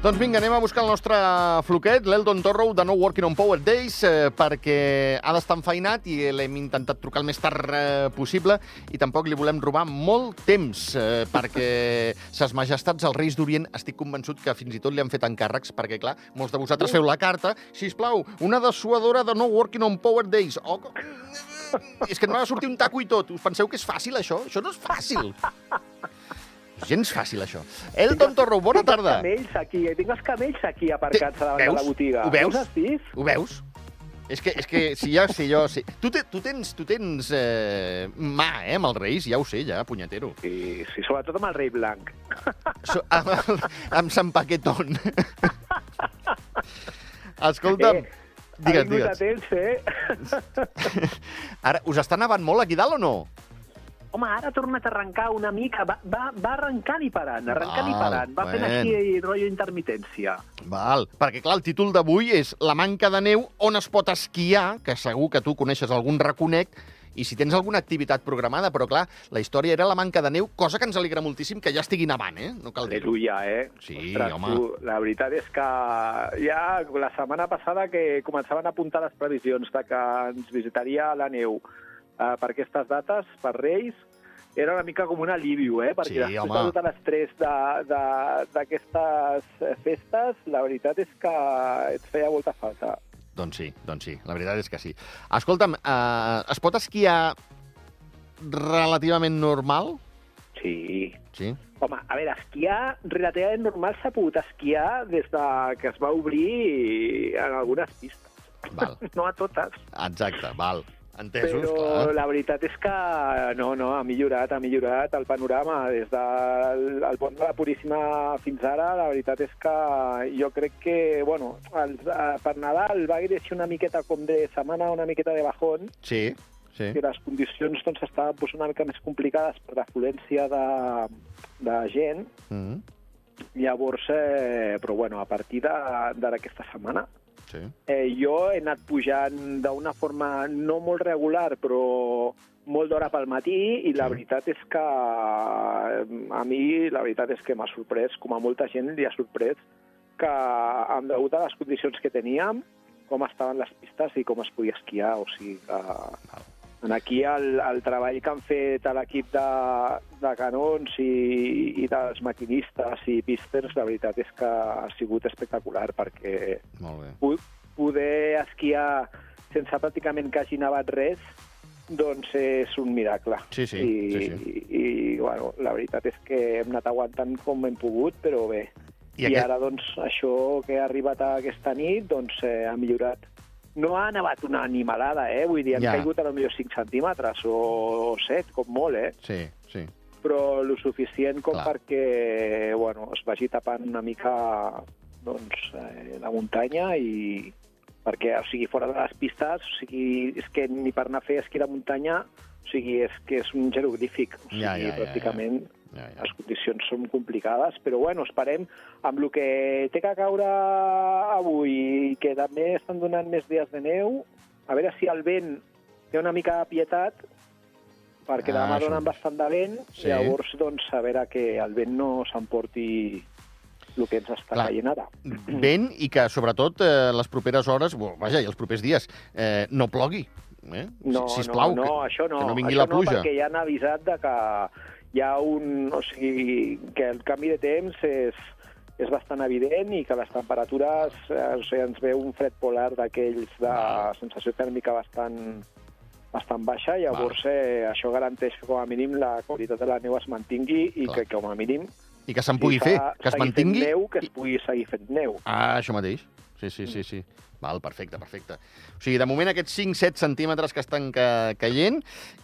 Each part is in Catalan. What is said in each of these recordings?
Doncs vinga, anem a buscar el nostre floquet, l'Eldon Torrow, de No Working on Power Days, eh, perquè ha d'estar enfeinat i l'hem intentat trucar el més tard eh, possible i tampoc li volem robar molt temps, eh, perquè ses majestats, els reis d'Orient, estic convençut que fins i tot li han fet encàrrecs, perquè, clar, molts de vosaltres feu la carta, si plau, una dessuadora de No Working on Power Days. Oh, és que no de sortir un taco i tot. Us penseu que és fàcil, això? Això no és fàcil. Gens fàcil, això. Elton Torro, bona tarda. Tinc els camells aquí, tinc els camells aquí aparcats davant de la botiga. Ho veus? Ho veus? És que, és que si ja sé jo... Sí. Tu, te, tu tens, tu tens eh, mà, eh, amb els reis, ja ho sé, ja, punyetero. Sí, sí, sobretot amb el rei blanc. So, amb, amb Sant Paquetón. Escolta'm, Eh, digues, digues. temps, eh? Ara, us està nevant molt aquí dalt o no? Home, ara ha tornat a arrencar una mica. Va, va, va arrencant i parant, arrencant i Val, parant. Va fent bueno. així rotllo intermitència. Val, perquè clar, el títol d'avui és La manca de neu, on es pot esquiar, que segur que tu coneixes algun raconet, i si tens alguna activitat programada, però clar, la història era la manca de neu, cosa que ens alegra moltíssim que ja estigui nevant, eh? No cal dir-ho. Aleluia, eh? Sí, home. Tu, la veritat és que ja la setmana passada que començaven a apuntar les previsions de que ens visitaria la neu eh, per aquestes dates, per Reis, era una mica com un alivio, eh? Perquè Sí, després home. de tot l'estrès d'aquestes festes, la veritat és que et feia molta falta. Doncs sí, doncs sí, la veritat és que sí. Escolta'm, eh, es pot esquiar relativament normal? Sí. Sí. Home, a veure, esquiar relativament normal s'ha pogut esquiar des de que es va obrir en algunes pistes. Val, No a totes. exacte, val. Entesos, Però clar. la veritat és que no, no, ha millorat, ha millorat el panorama des del el pont de la Puríssima fins ara. La veritat és que jo crec que, bueno, els, eh, per Nadal va haver-hi una miqueta com de setmana, una miqueta de bajón, Sí, sí. que les condicions doncs, estaven pues, una mica més complicades per l'afluència de, de gent. Mm Llavors, eh, però bueno, a partir d'aquesta setmana sí. Eh, jo he anat pujant d'una forma no molt regular, però molt d'hora pel matí, i la veritat és que eh, a mi la veritat és que m'ha sorprès, com a molta gent li ha sorprès, que amb degut a les condicions que teníem, com estaven les pistes i com es podia esquiar. O sigui que en aquí el, el treball que han fet a l'equip de, de canons i, i dels maquinistes i pisters, la veritat és que ha sigut espectacular, perquè esquiar sense pràcticament que hagi nevat res, doncs és un miracle. Sí, sí, I, sí, sí. I, i bueno, la veritat és que hem anat aguantant com hem pogut, però bé. I I, aquest- ara, doncs, això que ha arribat aquesta nit, doncs, eh, ha millorat. No ha nevat una animalada, eh? Vull dir, han Ja. caigut a lo millor 5 centímetres o, o 7, com molt, eh? Sí, sí. però lo suficient com Clar. perquè bueno, es vagi tapant una mica doncs, eh, la muntanya i perquè, o sigui, fora de les pistes, o sigui, és que ni per anar a fer esquí de muntanya, o sigui, és que és un jeroglífic. O sigui, Ja, ja, ja, ja. pràcticament Ja, ja. les condicions són complicades, però bueno, esperem amb el que té que caure avui i que també estan donant més dies de neu, a veure si el vent té una mica de pietat, perquè Ah, demà donen bastant de vent, sí. llavors doncs, a veure que el vent no s'emporti el que ens està Clar. caient ara. Vent i que, sobretot, eh, les properes hores, bo, vaja, i els propers dies, eh, no plogui. Eh? No, si, sisplau, no, no, que, això no. que no vingui això la pluja. No, perquè ja han avisat de que hi ha un... O sigui, que el canvi de temps és, és bastant evident i que les temperatures, eh, o sigui, ens ve un fred polar d'aquells de Val. sensació tèrmica bastant bastant baixa, llavors eh, això garanteix que com a mínim la qualitat de la neu es mantingui i Clar. que com a mínim I que se'n pugui s'ha fer, que es mantingui... neu, que es pugui seguir fent neu. Ah, això mateix. Sí, sí, sí, sí. Val, perfecte, perfecte. O sigui, de moment aquests 5-7 centímetres que estan ca caient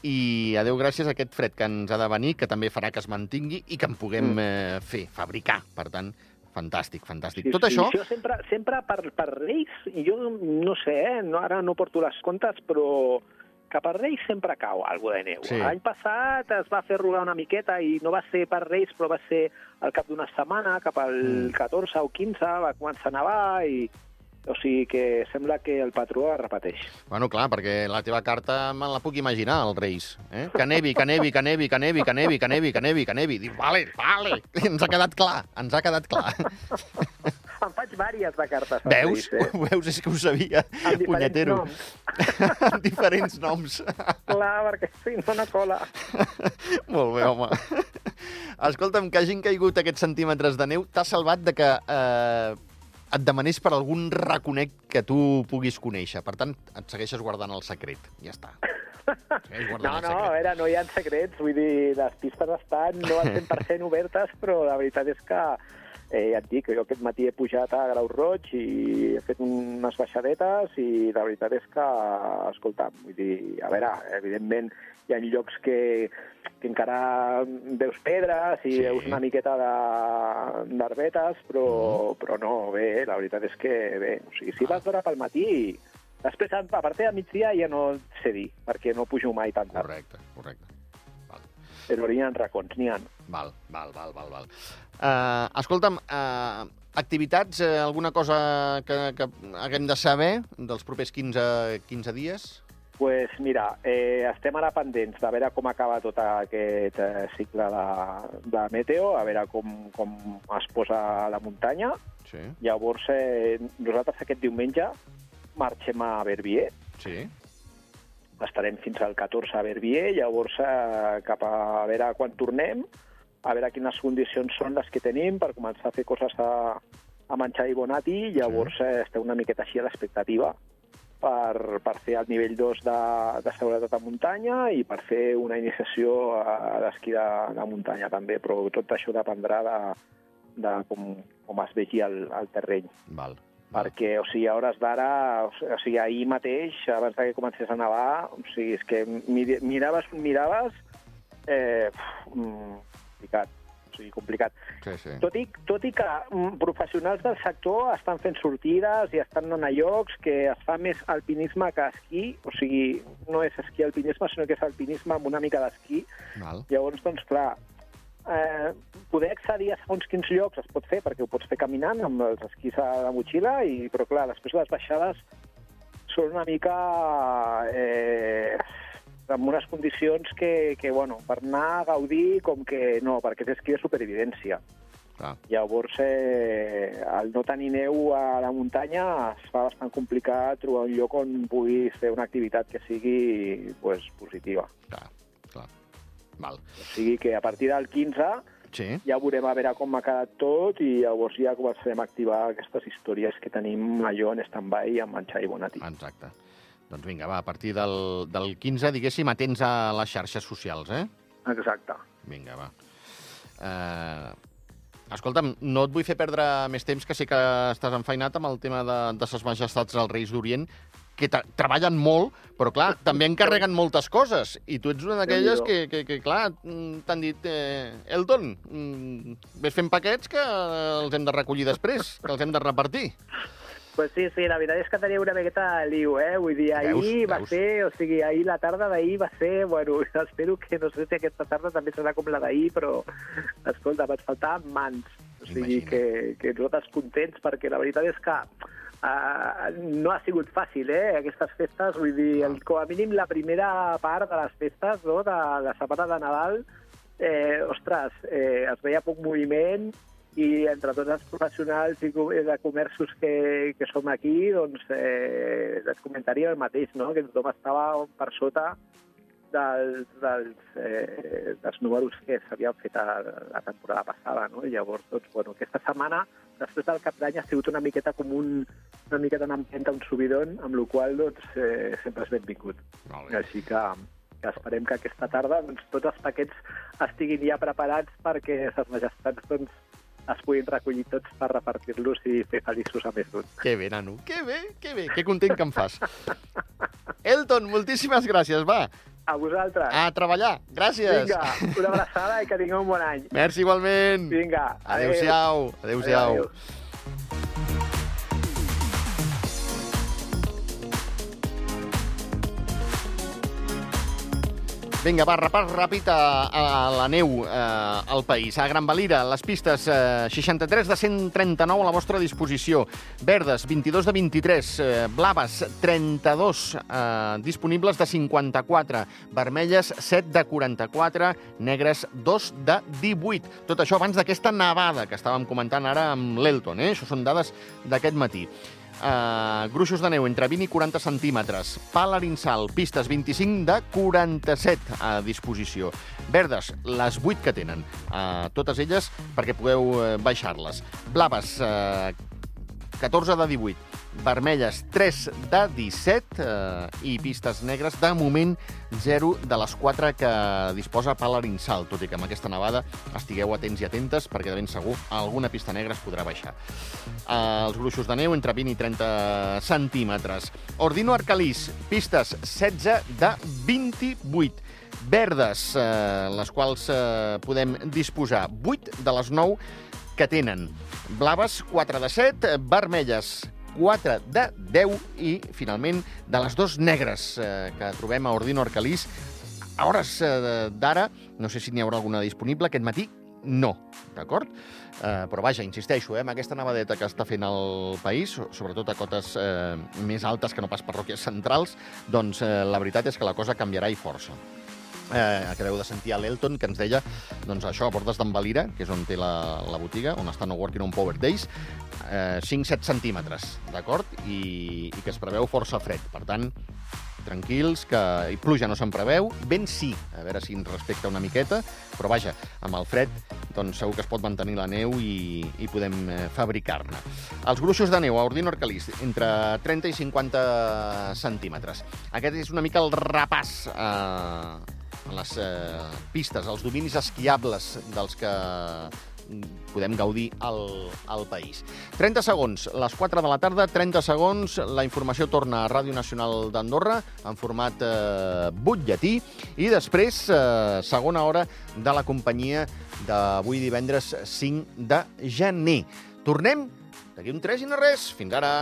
i, adeu gràcies a aquest fred que ens ha de venir, que també farà que es mantingui i que en puguem Mm. eh, fer, fabricar. Per tant, fantàstic, fantàstic. Sí, Tot sí, això... Jo sempre, sempre per, per Reis, jo no sé, eh, no, ara no porto les comptes, però cap per Reis sempre cau alguna de neu. Sí. L'any passat es va fer rugar una miqueta i no va ser per Reis, però va ser al cap d'una setmana, cap al mm. 14 o 15, va començar a nevar i, o sigui que sembla que el patró es repeteix. Bueno, clar, perquè la teva carta me la puc imaginar, els Reis. Eh? Que nevi, que nevi, que nevi, que nevi, que nevi, que nevi, que nevi, que nevi. Dic, vale, vale, ens ha quedat clar, ens ha quedat clar vàries de cartes. Veus? Eh? Veus? És que ho sabia, Amb diferents punyetero. noms. amb diferents noms. Clar, perquè si no, no cola. Molt bé, home. Escolta'm, que hagin caigut aquests centímetres de neu t'ha salvat de que eh, et demanés per algun raconet que tu puguis conèixer. Per tant, et segueixes guardant el secret. Ja està. No, no, a veure, no hi ha secrets, vull dir, les pistes estan no al 100% obertes, però la veritat és que, eh, ja et dic, jo aquest matí he pujat a Grau Roig i he fet unes baixadetes i la veritat és que, escolta, vull dir, a veure, evidentment hi ha llocs que, que encara veus pedres i Sí. veus una miqueta de- d'herbetes, però, Mm. però no, bé, la veritat és que bé, o sigui, si vas d'hora pel matí, després a partir de migdia ja no sé dir, perquè no pujo mai tan tard. Correcte, correcte. Però n'hi ha racons, n'hi ha. val, val, val, val. val. Uh, escolta'm, uh, activitats, uh, alguna cosa que, que haguem de saber dels propers 15, 15 dies? pues mira, eh, estem ara pendents de veure com acaba tot aquest eh, cicle de, de meteo, a veure com, com es posa a la muntanya. Sí, Llavors, eh, nosaltres aquest diumenge marxem a Verbier, sí. Estarem fins al 14 a Verbier, llavors eh, cap a, a veure quan tornem, a veure quines condicions són les que tenim per començar a fer coses a, a menjar i bonati, llavors eh, estem una miqueta així a l'expectativa per, per fer el nivell 2 de, de seguretat a muntanya i per fer una iniciació a, a l'esquí de, de muntanya també, però tot això dependrà de, de com, com es vegi el, el terreny Val. Perquè, o sigui, a hores d'ara, o sigui, ahir mateix, abans que comencés a nevar, o sigui, és que miraves, miraves, eh, pf, mm, complicat, o sigui, complicat. Sí, sí. Tot i, tot i que mm, professionals del sector estan fent sortides i estan anant a llocs que es fa més alpinisme que esquí, o sigui, no és esquí alpinisme, sinó que és alpinisme amb una mica d'esquí. Llavors, doncs, clar, eh, poder accedir a segons quins llocs es pot fer, perquè ho pots fer caminant amb els esquís a la motxilla, i, però clar, després les baixades són una mica eh, amb unes condicions que, que, bueno, per anar a gaudir com que no, perquè és esquí de superevidència. Clar. Llavors, eh, al no tenir neu a la muntanya, es fa bastant complicat trobar un lloc on puguis fer una activitat que sigui pues, positiva. Clar, clar. Val. O sigui que a partir del 15 Sí. ja veurem a veure com ha quedat tot i llavors ja començarem a activar aquestes històries que tenim allò en stand-by amb menjar i bonatí. Exacte. Doncs vinga, va, a partir del, del 15, diguéssim, atents a les xarxes socials, eh? Exacte. Vinga, va. Uh, escolta'm, no et vull fer perdre més temps, que sé que estàs enfeinat amb el tema de, de ses majestats dels Reis d'Orient, que treballen molt, però clar, també encarreguen moltes coses. I tu ets una d'aquelles que, que, que, clar, mm, t'han dit, eh, Elton, mm, ves fent paquets que els hem de recollir després, que els hem de repartir. Pues sí, sí, la veritat és que tenia una miqueta de liu, eh? Vull dir, ahir Veus, va veus. ser, o sigui, ahir la tarda d'ahir va ser, bueno, espero que no sé si aquesta tarda també serà com la d'ahir, però, escolta, vaig faltar mans. O sigui, Imagina't. que, que nosaltres contents, perquè la veritat és que uh, no ha sigut fàcil, eh, aquestes festes, vull dir, el, com a mínim la primera part de les festes, no?, de la setmana de Nadal, eh, ostres, eh, es veia poc moviment i entre tots els professionals i de comerços que, que som aquí, doncs eh, et comentaria el mateix, no? que tothom estava per sota dels, dels, eh, dels números que s'havien fet a, la temporada passada. No? I llavors, doncs, bueno, aquesta setmana, després del cap d'any, ha sigut una miqueta com un, una miqueta una empenta, un subidon, amb la qual doncs, eh, sempre és benvingut. Així que, que esperem que aquesta tarda doncs, tots els paquets estiguin ja preparats perquè les majestats doncs, es puguin recollir tots per repartir-los i fer feliços a més d'un. Que bé, nano. Que bé, que bé. Que content que em fas. Elton, moltíssimes gràcies, va. A vosaltres. A treballar. Gràcies. Vinga, una abraçada i que tingueu un bon any. Merci igualment. Vinga, adéu. Adéu-siau. Adéu-siau. Adéu. Vinga, va, repàs ràpid a, a la neu eh, al país. A Gran Valira, les pistes eh, 63 de 139 a la vostra disposició. Verdes, 22 de 23. Eh, blaves, 32 eh, disponibles de 54. Vermelles, 7 de 44. Negres, 2 de 18. Tot això abans d'aquesta nevada que estàvem comentant ara amb l'Elton. Eh? Això són dades d'aquest matí. Uh, gruixos de neu entre 20 i 40 centímetres. Pal Arinsal, pistes 25 de 47 a disposició. Verdes, les 8 que tenen. Uh, totes elles perquè pugueu uh, baixar-les. Blaves, uh, 14 de 18 vermelles 3 de 17 eh, i pistes negres de moment 0 de les 4 que disposa Palarinsal, tot i que amb aquesta nevada estigueu atents i atentes perquè de ben segur alguna pista negra es podrà baixar. Eh, els gruixos de neu entre 20 i 30 centímetres. Ordino Arcalís, pistes 16 de 28 verdes, eh, les quals eh, podem disposar 8 de les 9 que tenen. Blaves, 4 de 7, vermelles, 4 de 10 i, finalment, de les dos negres eh, que trobem a Ordino Arcalís. A hores eh, d'ara, no sé si n'hi haurà alguna disponible, aquest matí no, d'acord? Eh, però vaja, insisteixo, eh, amb aquesta nevadeta que està fent el país, sobretot a cotes eh, més altes que no pas parròquies centrals, doncs eh, la veritat és que la cosa canviarà i força eh, acabeu de sentir a l'Elton, que ens deia doncs això, a Bordes d'en Valira, que és on té la, la botiga, on està No Working on Power Days, eh, 5-7 centímetres, d'acord? I, I que es preveu força fred. Per tant, tranquils, que i pluja no se'n preveu, vent sí, a veure si ens respecta una miqueta, però vaja, amb el fred doncs segur que es pot mantenir la neu i, i podem eh, fabricar-ne. Els gruixos de neu a Ordino Arcalís, entre 30 i 50 centímetres. Aquest és una mica el repàs eh, les eh, pistes, els dominis esquiables dels que podem gaudir al, al país. 30 segons, les 4 de la tarda, 30 segons, la informació torna a Ràdio Nacional d'Andorra en format eh, butlletí i després eh, segona hora de la companyia d'avui divendres 5 de gener. Tornem d'aquí un 3 i no res. Fins ara.